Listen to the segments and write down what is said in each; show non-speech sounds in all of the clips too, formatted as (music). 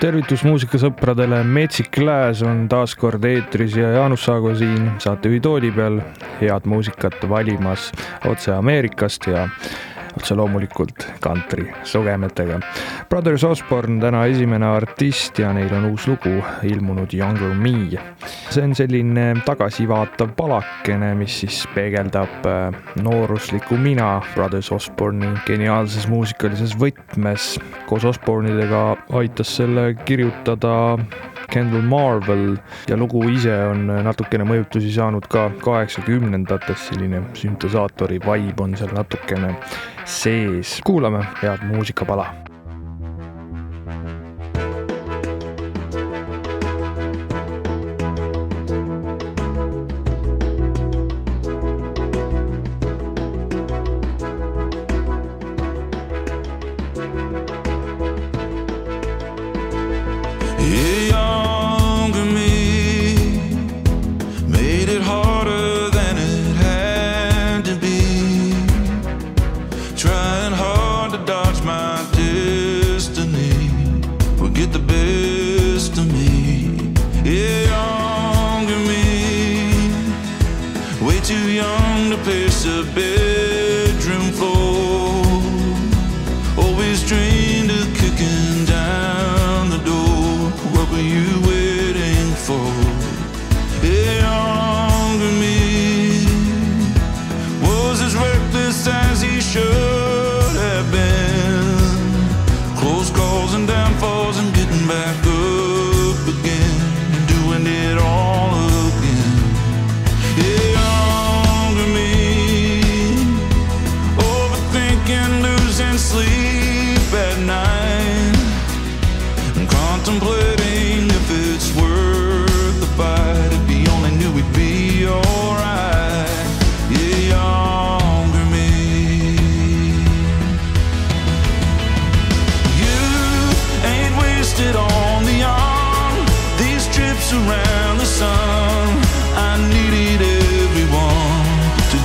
tervitus muusikasõpradele, Metsik Lääs on taas kord eetris ja Jaanus Saago siin saatejuhi tooli peal. Head muusikat valimas otse Ameerikast ja otse loomulikult kantri sugemetega. Brothers Osborne täna esimene artist ja neil on uus lugu ilmunud Younger Me. see on selline tagasivaatav palakene, mis siis peegeldab äh, nooruslikku mina Brothers Osborne'i geniaalses muusikalises võtmes. koos Osborne'idega aitas selle kirjutada Kendall Marvel ja lugu ise on natukene mõjutusi saanud ka kaheksakümnendatest, selline süntesaatori vibe on seal natukene sees. kuulame head muusikapala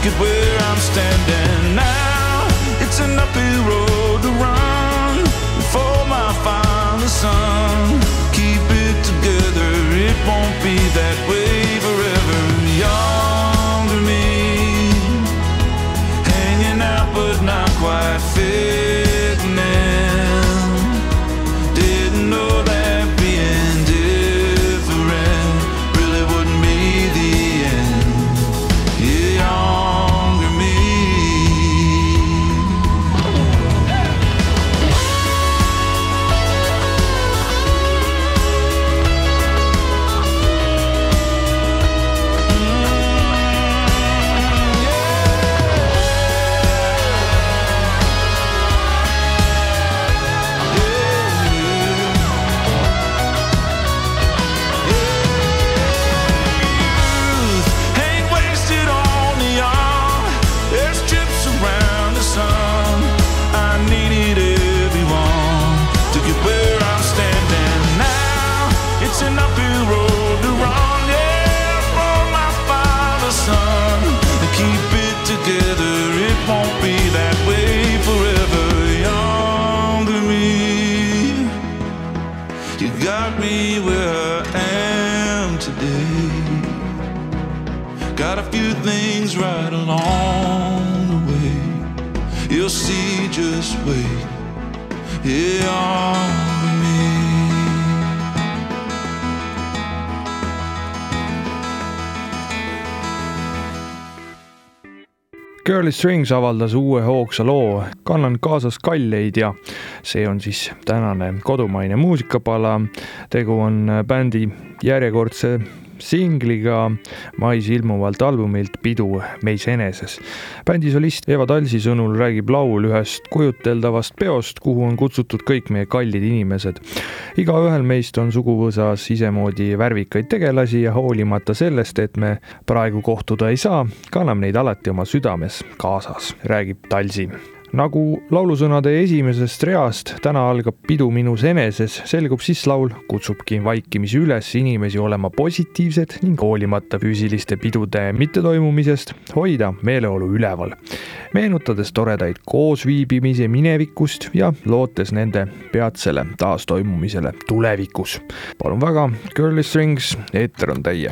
at where I'm standing. Girly Strings avaldas uue hoogsa loo Kannan kaasas kalleid ja see on siis tänane kodumaine muusikapala. tegu on bändi järjekordse singliga mais ilmuvalt albumilt Pidu meis eneses. bändi solist Eva Talsi sõnul räägib laul ühest kujuteldavast peost, kuhu on kutsutud kõik meie kallid inimesed. igaühel meist on suguvõsas isemoodi värvikaid tegelasi ja hoolimata sellest, et me praegu kohtuda ei saa, kanname neid alati oma südames kaasas, räägib Talsi nagu laulusõnade esimesest reast Täna algab pidu minus eneses, selgub siis laul kutsubki vaikimisi üles inimesi olema positiivsed ning hoolimata füüsiliste pidude mittetoimumisest hoida meeleolu üleval. meenutades toredaid koosviibimisi minevikust ja lootes nende peatsele taastoimumisele tulevikus. palun väga, Girly Strings, eeter on teie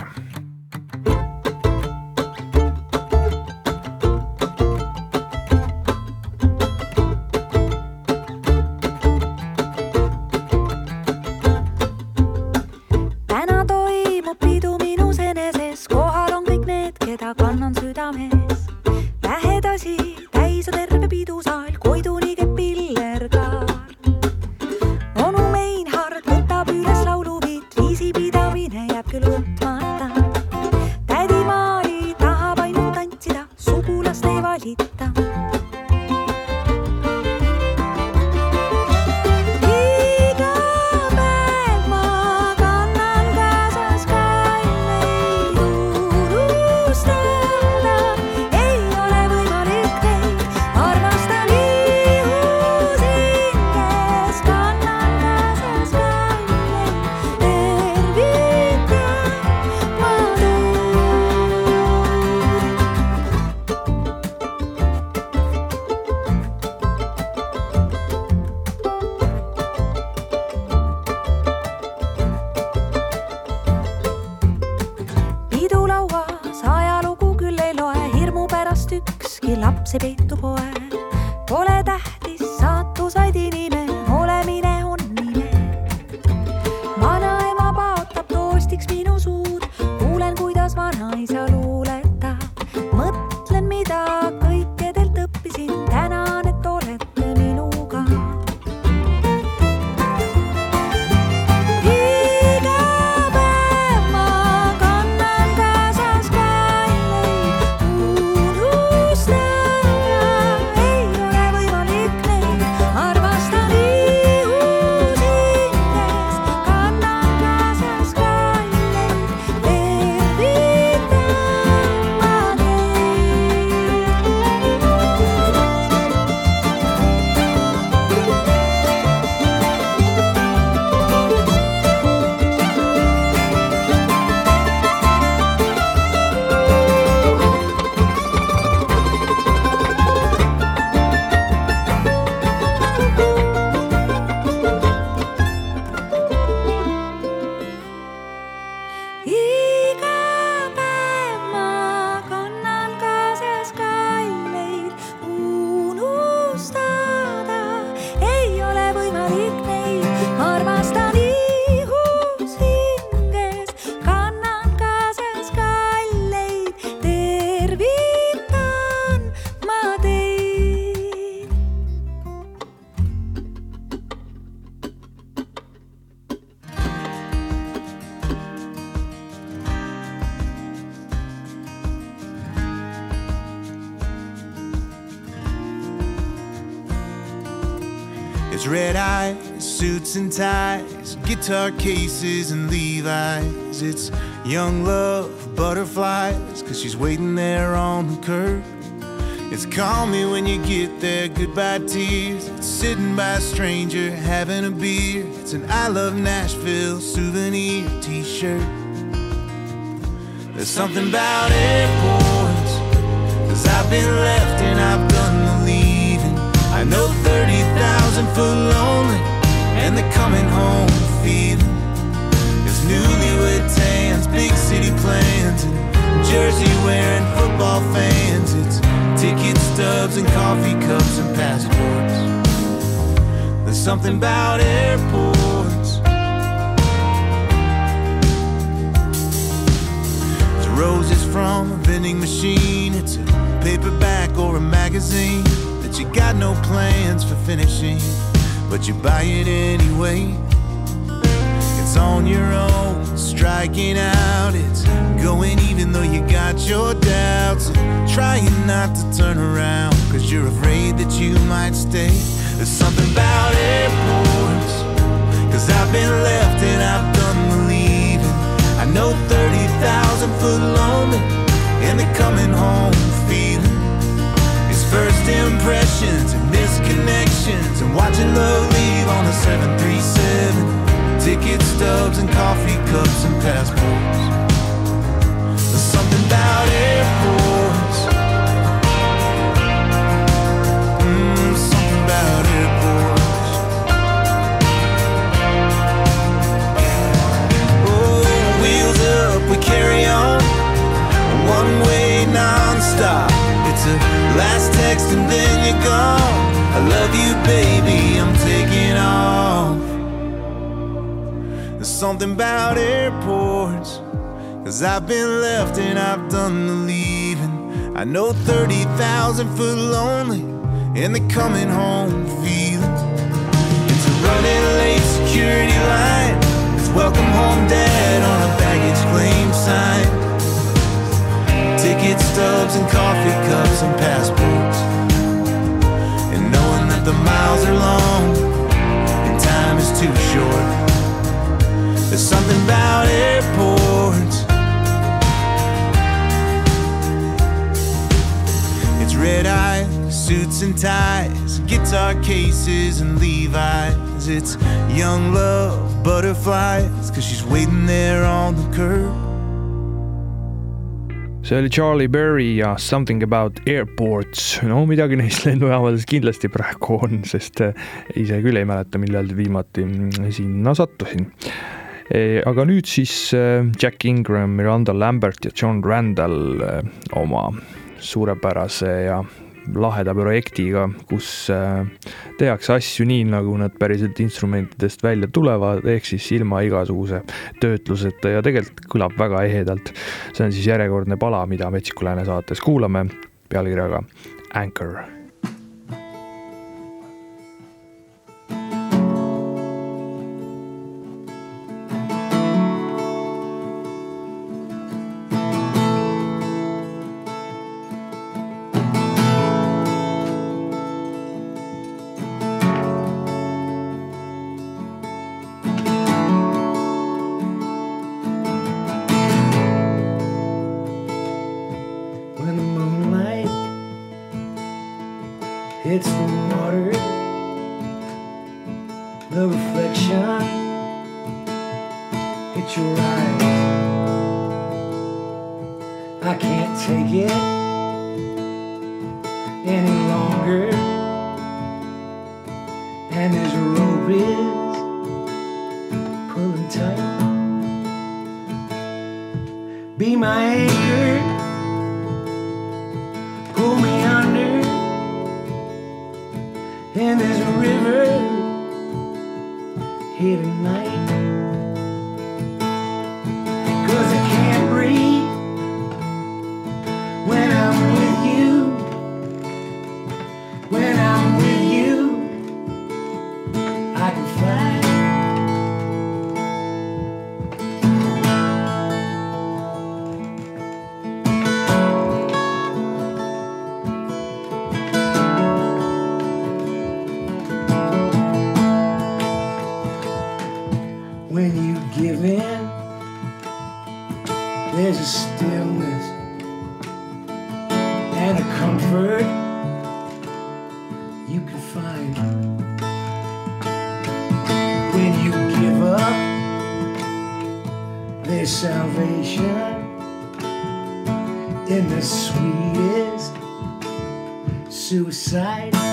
and ties, guitar cases and Levi's. It's young love, butterflies, cause she's waiting there on the curb. It's call me when you get there, goodbye tears. It's sitting by a stranger having a beer. It's an I love Nashville souvenir t shirt. There's something about airports, cause I've been left and I've done the leaving. I know 30,000 foot lonely and the coming home feeling. It's newlywed tans, big city plans, and jersey wearing football fans. It's ticket stubs and coffee cups and passports. There's something about airports. It's roses from a vending machine. It's a paperback or a magazine that you got no plans for finishing but you buy it anyway. It's on your own, striking out. It's going even though you got your doubts. Trying not to turn around, cause you're afraid that you might stay. There's something about airports, cause I've been left and I've done the leaving. I know 30,000 foot lonely, and the coming home feeling. It's first impressions misconnections, and watching love leave on a 737. Ticket stubs and coffee cups and passports. There's something about airports. Mm, something about airports. Oh, wheels up, we carry on. One way non-stop. It's a last text and then you're gone. I love you, baby. I'm taking off. There's something about airports. Cause I've been left and I've done the leaving. I know 30,000 foot lonely and the coming home feeling. It's a running late security line. It's welcome home dad on a baggage claim sign. Ticket stubs and coffee cups and passports. Miles are long and time is too short. There's something about airports. It's red eyes, suits and ties, guitar cases and Levi's. It's young love, butterflies, cause she's waiting there on the curb. See oli Charlie Berry ja Something about airports. no midagi neist (laughs) lennujaamadest kindlasti praegu on, sest äh, ise küll ei mäleta, millal viimati mm, sinna sattusin. aga nüüd siis äh, Jack Ingram, Miranda Lambert ja John Randall oma suurepärase ja laheda projektiga, kus tehakse asju nii, nagu nad päriselt instrumentidest välja tulevad, ehk siis ilma igasuguse töötluseta ja tegelikult kõlab väga ehedalt. see on siis järjekordne pala, mida Metsiku Lääne saates kuulame pealkirjaga Anchor hits the water, the reflection hits your eyes. I can't take it in the sweetest suicide.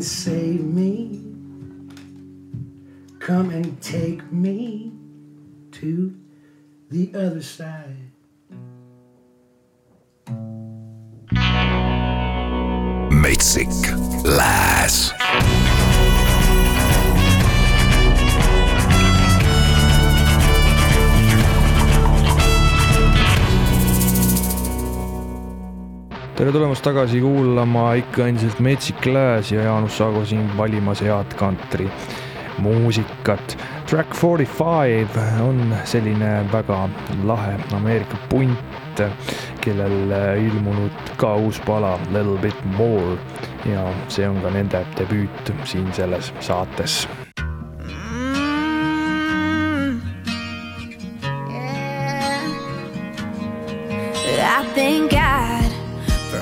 And save me. Come and take me to the other side. Metsik Lääs. Tere tulemast tagasi kuulama ikka endiselt Metsik Lääs ja Jaanus Saago siin valimas head kantri muusikat. Track Forty Five on selline väga lahe Ameerika punt, kellel ilmunud ka uus pala Little Bit More ja see on ka nende debüüt siin selles saates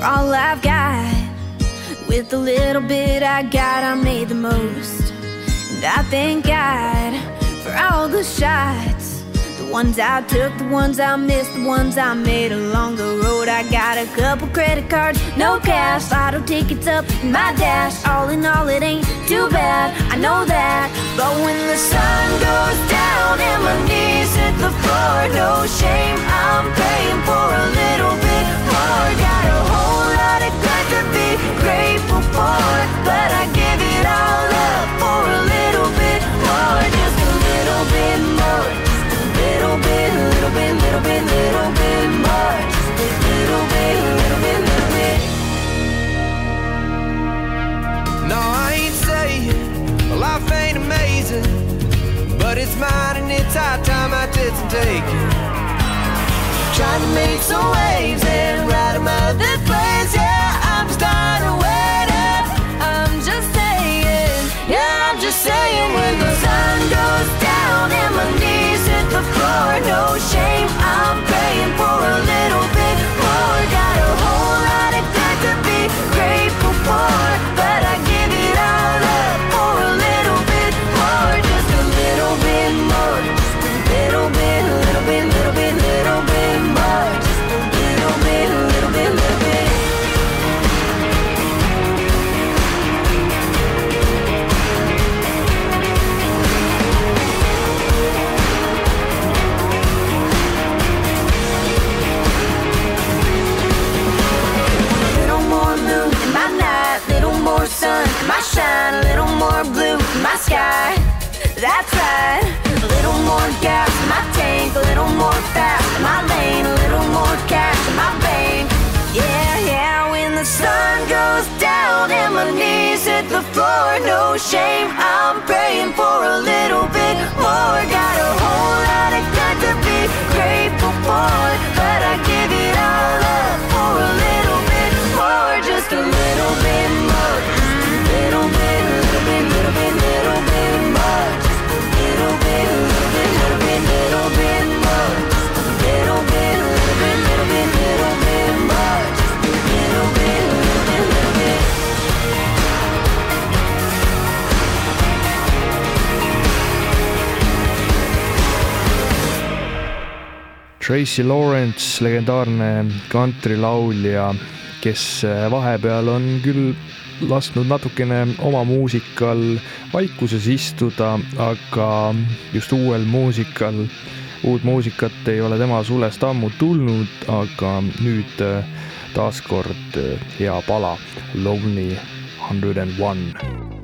all I've got. With the little bit I got, I made the most. And I thank God for all the shots. The ones I took, the ones I missed, the ones I made along the road. I got a couple credit cards, no cash, lotto tickets up in my dash. All in all, it ain't too bad, I know that. But when the sun goes down and my knees hit the floor, no shame, I'm praying for a little bit To floor, no shame, I'm praying for a little bit more. Got a whole lot of good to be grateful for, Tracy Lawrence, legendaarne kantrilaulja, kes vahepeal on küll lasknud natukene oma muusikal vaikuses istuda, aga just uuel muusikal, uut muusikat ei ole tema sulest ammu tulnud, aga nüüd taaskord hea pala, Lonely Hundred and One.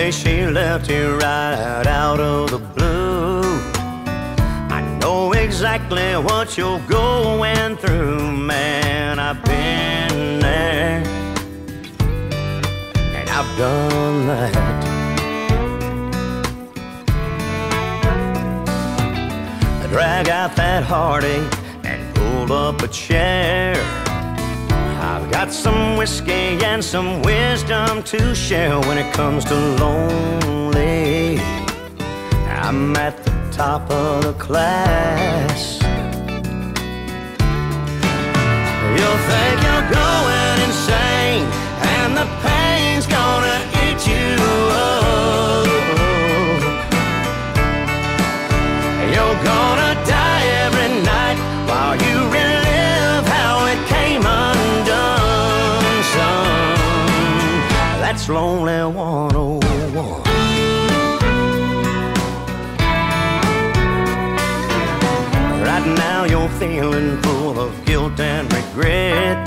Say she left you right out of the blue. I know exactly what you're going through, man. I've been there, and I've done that. I drag out that heartache and pull up a chair. Got some whiskey and some wisdom to share when it comes to lonely. I'm at the top of the class. You'll think you're going insane, and the pain's gonna eat you up. You're gonna lonely 101. Right now you're feeling full of guilt and regret.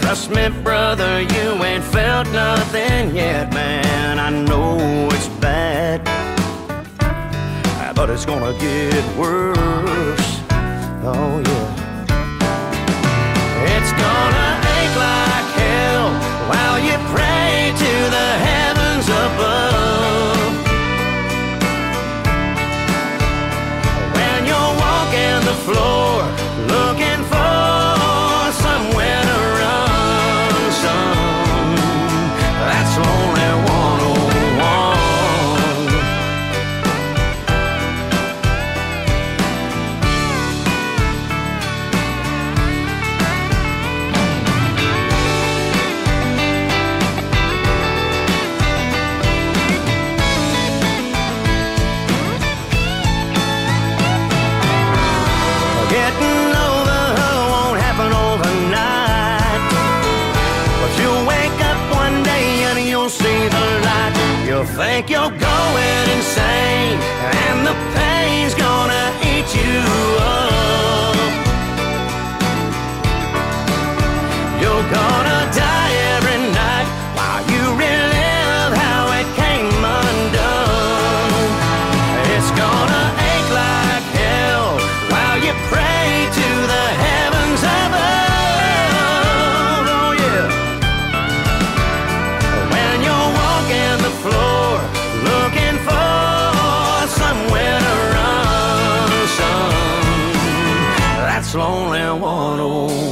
Trust me, brother, you ain't felt nothing yet, man. I know it's bad, but it's gonna get worse. Oh, yeah. lonely one. old.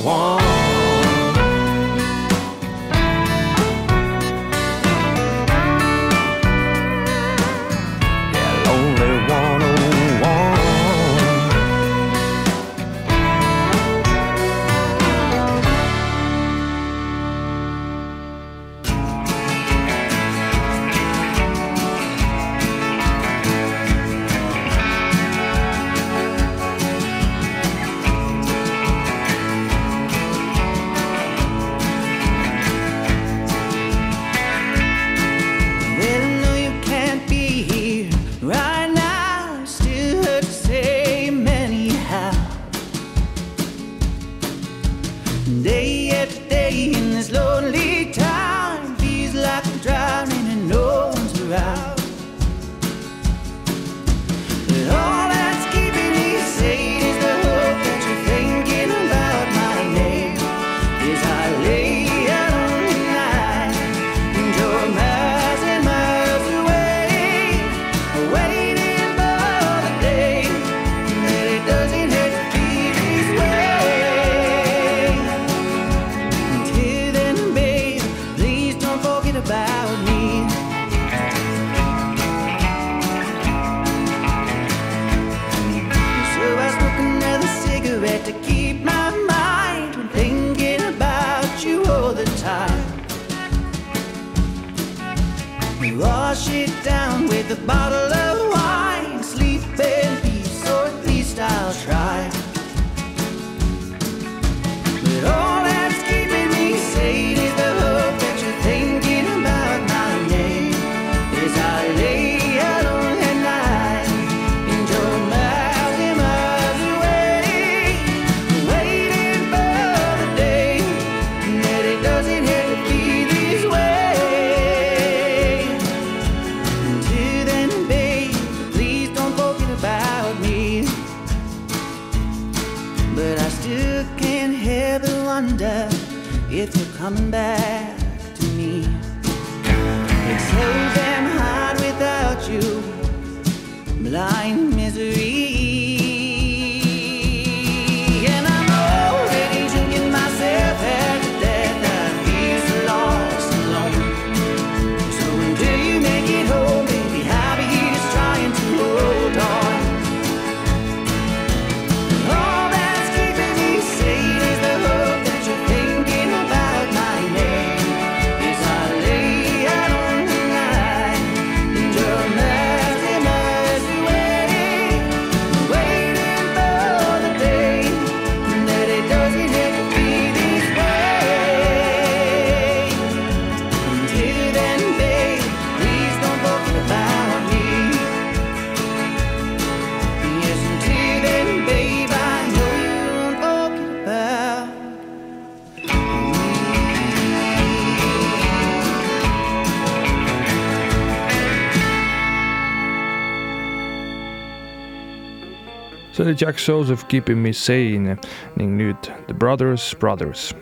Oli Jack Joseph Keeping Me Sane ning nüüd The Brothers Brothers,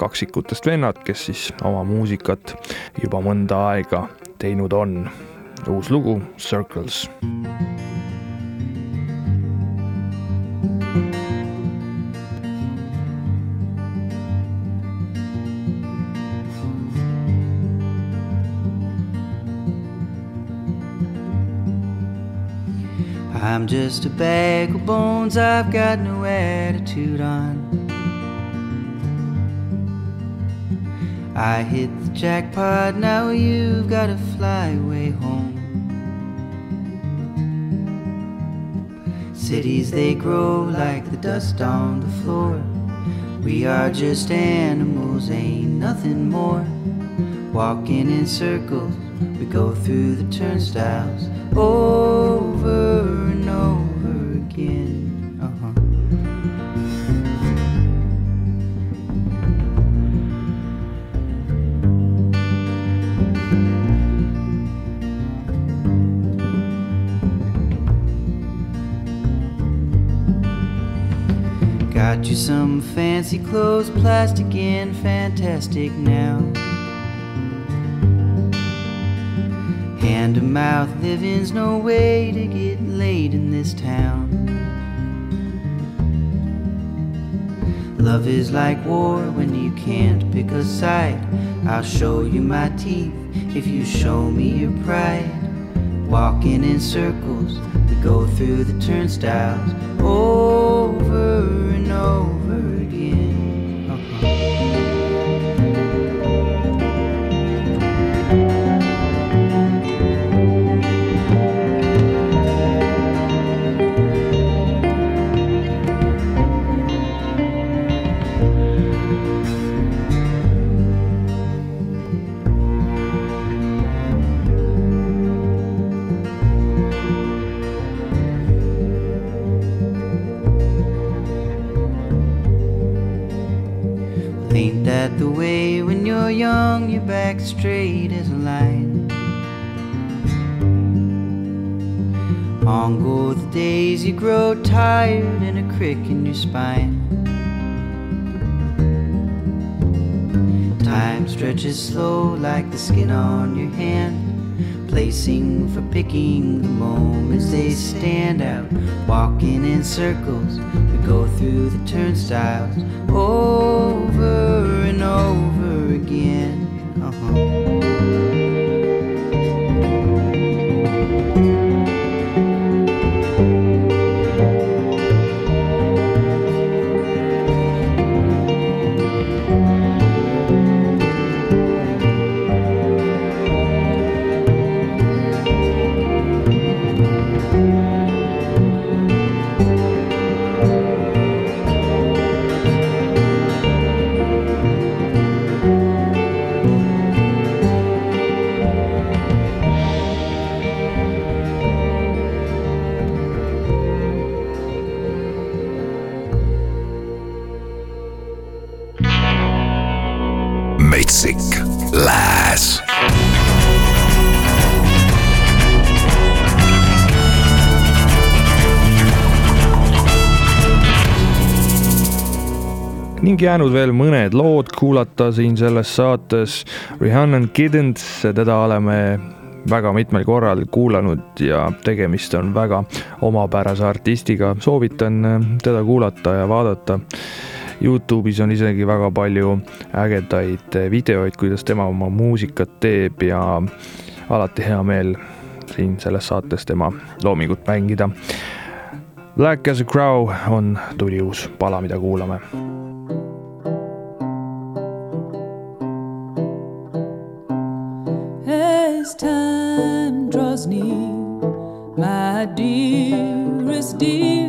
kaksikutest vennad, kes siis oma muusikat juba mõnda aega teinud on. uus lugu Circles. I'm just a bag of bones I've got no attitude on. I hit the jackpot, now you've got to fly away home. Cities they grow like the dust on the floor. We are just animals, ain't nothing more. Walking in circles, we go through the turnstiles over over again. Uh-huh. Got you some fancy clothes, plastic and fantastic now. Hand to mouth living's no way to get laid in this town. Love is like war when you can't pick a side. I'll show you my teeth if you show me your pride. Walking in circles, we go through the turnstiles over and over spine. Time stretches slow like the skin on your hand, placing for picking the moments they stand out. Walking in circles, we go through the turnstiles over and over again. Uh-huh. Jäänud veel mõned lood kuulata siin selles saates. Rihanna Kiddens, teda oleme väga mitmel korral kuulanud ja tegemist on väga omapärase artistiga, soovitan teda kuulata ja vaadata. Youtube'is on isegi väga palju ägedaid videoid, kuidas tema oma muusikat teeb ja alati hea meel siin selles saates tema loomingut mängida. Black as a Crow on tuli uus pala, mida kuulame as time draws near, my dearest dear,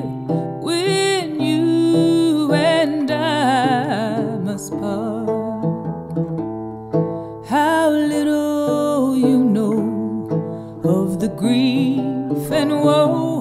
when you and I must part. How little you know of the grief and woe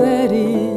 ready.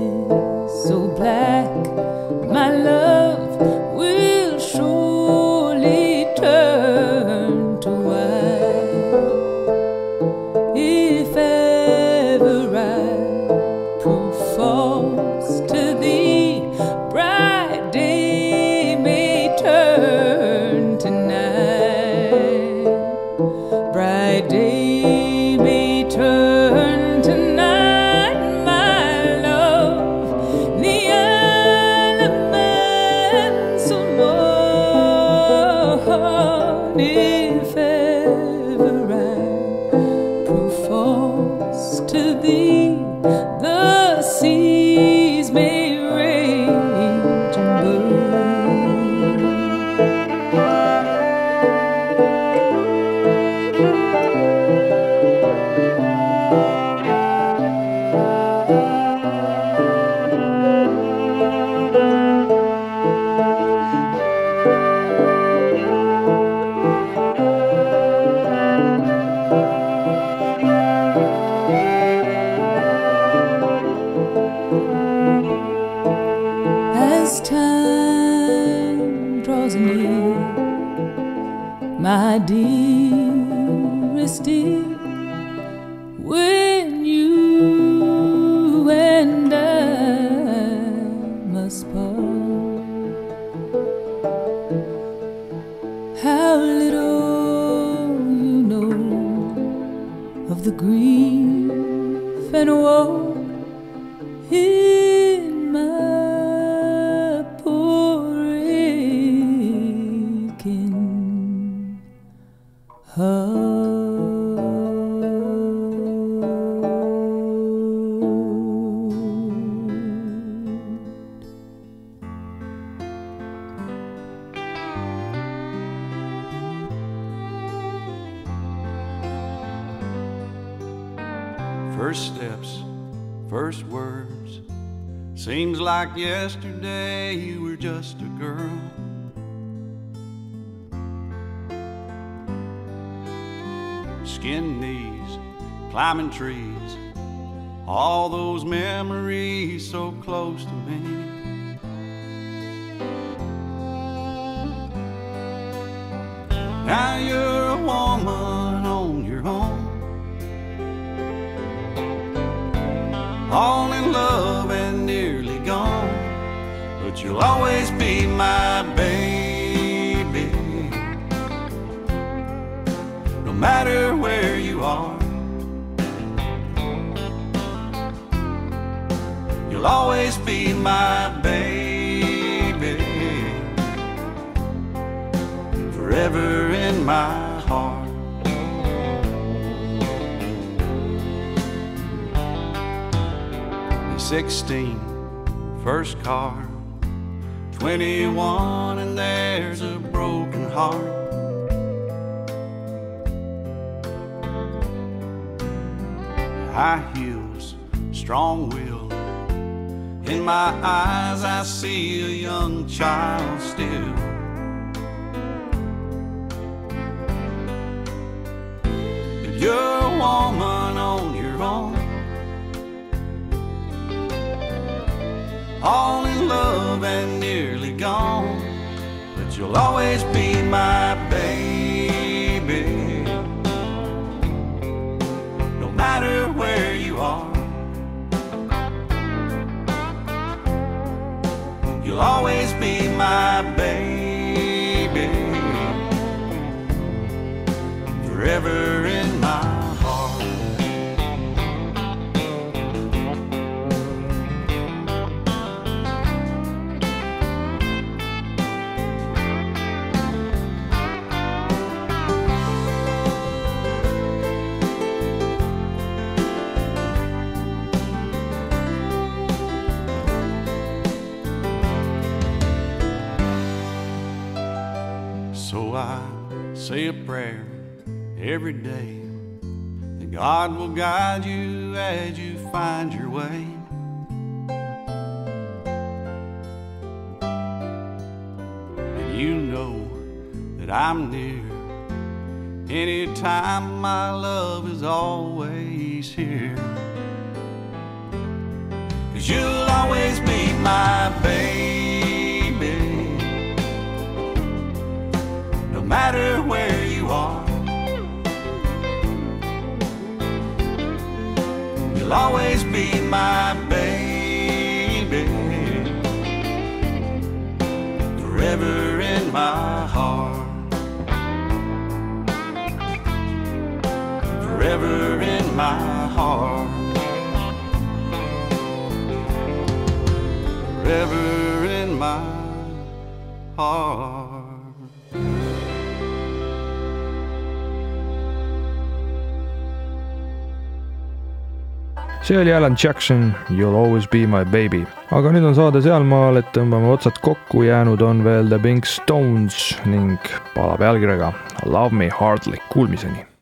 my dearest dear. Will like yesterday you were just a girl. Skin knees, climbing trees, all those memories so close to me. Now you're a woman on your own, all in love. But you'll always be my baby. No matter where you are. You'll always be my baby. Forever in my heart. 16, first car. 21, and there's a broken heart. High heels, strong will. In my eyes, I see a young child still. But you're a woman on your own. All in love and nearly gone. But you'll always be my baby. No matter where you are. You'll always be my baby. Forever God will guide you as you find your way. And you know that I'm near. Anytime my love is always here. Cause you'll always be my baby Always be my baby, forever in my heart. Forever in my heart. Forever in my heart. See oli Alan Jackson, You'll always be my baby. aga nüüd on saade sealmaal, et tõmbame otsad kokku, jäänud on veel The Pink Stones ning pala pealkirjaga Love me hardly, kuulmiseni.